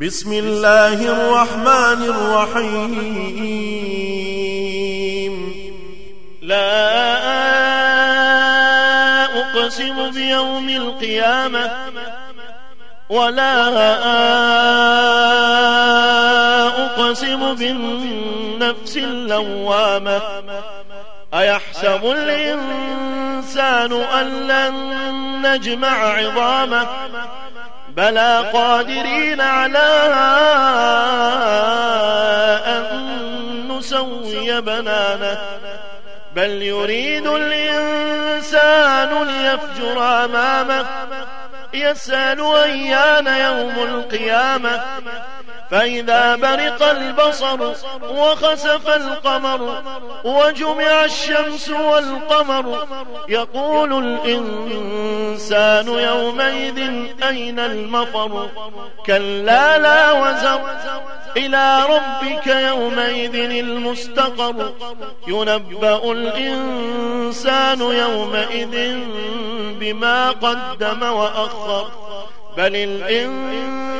بسم الله الرحمن الرحيم. لا أقسم بيوم القيامة ولا أقسم بالنفس اللوامة. أيحسب الإنسان أن لن نجمع عظامه؟ بلى قادرين على أن نسوي بنانه بل يريد الإنسان ليفجر أمامه يسأل أيان يوم القيامة؟ فإذا برق البصر وخسف القمر وجمع الشمس والقمر يقول الإنسان يومئذ أين المفر؟ كلا لا وزر. إلى ربك يومئذ المستقر. ينبأ الإنسان يومئذ بما قدم وأخر. بل الإنسان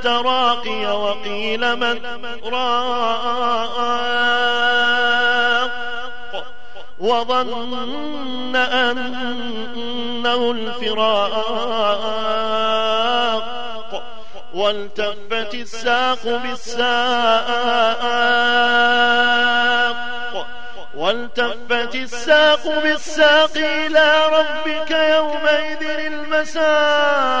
التراقي وقيل من راق وظن أنه الفراق والتفت الساق بالساق والتفت الساق بالساق إلى ربك يومئذ المساق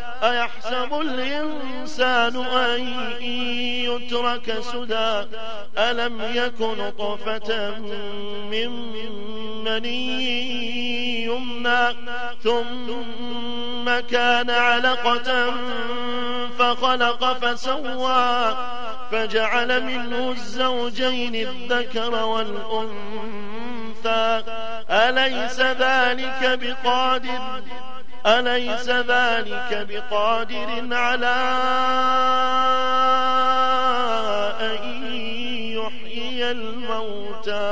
أيحسب الإنسان أن يترك سدى؟ ألم يكن طفة من مني يمنى ثم كان علقة فخلق فسوى فجعل منه الزوجين الذكر والأنثى. أليس ذلك بقادر؟ أليس ذلك بقادر على أن يحيي الموتى؟